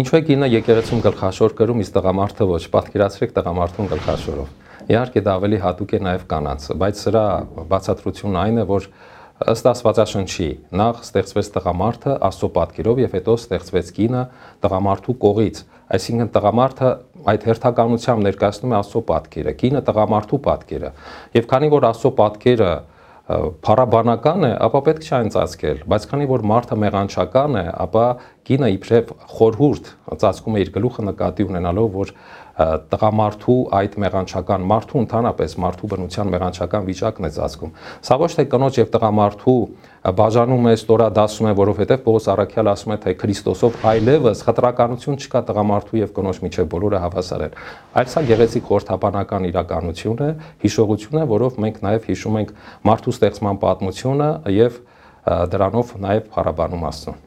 Ինչու է գինը եկեղեցում գլխաշոր կրում, իսկ տղամարդը ոչ։ Պատկերացրեք տղամարդուն գլխաշորով։ Իհարկե դա ավելի հատուկ է նաև կանանց, բայց սրա բացատրությունն այն է, որ ըստ Աստվածաշնչի նախ ստեղծվեց տղամարդը Աստծո պատկերով եւ հետո ստեղծվեց կինը տղամարդու կողից այսինքն տղամարդը այդ հերթականությամբ ներկայացնում է Աստծո պատկերը կինը տղամարդու պատկերը եւ քանի որ Աստծո պատկերը փառաբանական է, ապա պետք չէ այն ծածկել, բայց քանի որ մարդը մեղանչական է, ապա կինը իբրև խորհուրդ ծածկում է իր գլուխը նկատի ունենալով, որ տղամարդու այդ մեղանչական մարդու ընդհանրապես մարդու բնության մեղանչական վիճակն է ծածկում։ Սա ոչ թե կնոջ եւ տղամարդու բաժանում է, ստորադասում է, որովհետեւ Պողոս Արաքյալ ասում է, թե Քրիստոսով այլևս խտրականություն չկա տղամարդու եւ կնոջ միջեւ բոլորը հավասար են։ Այլ սա գեղեցիկ խորթաբանական իրականություն է, հիշողություն է, որով մենք նաեւ հիշում ենք մարդու ստեղծման պատմությունը եւ դրանով նաեւ փառաբանում Աստծուն։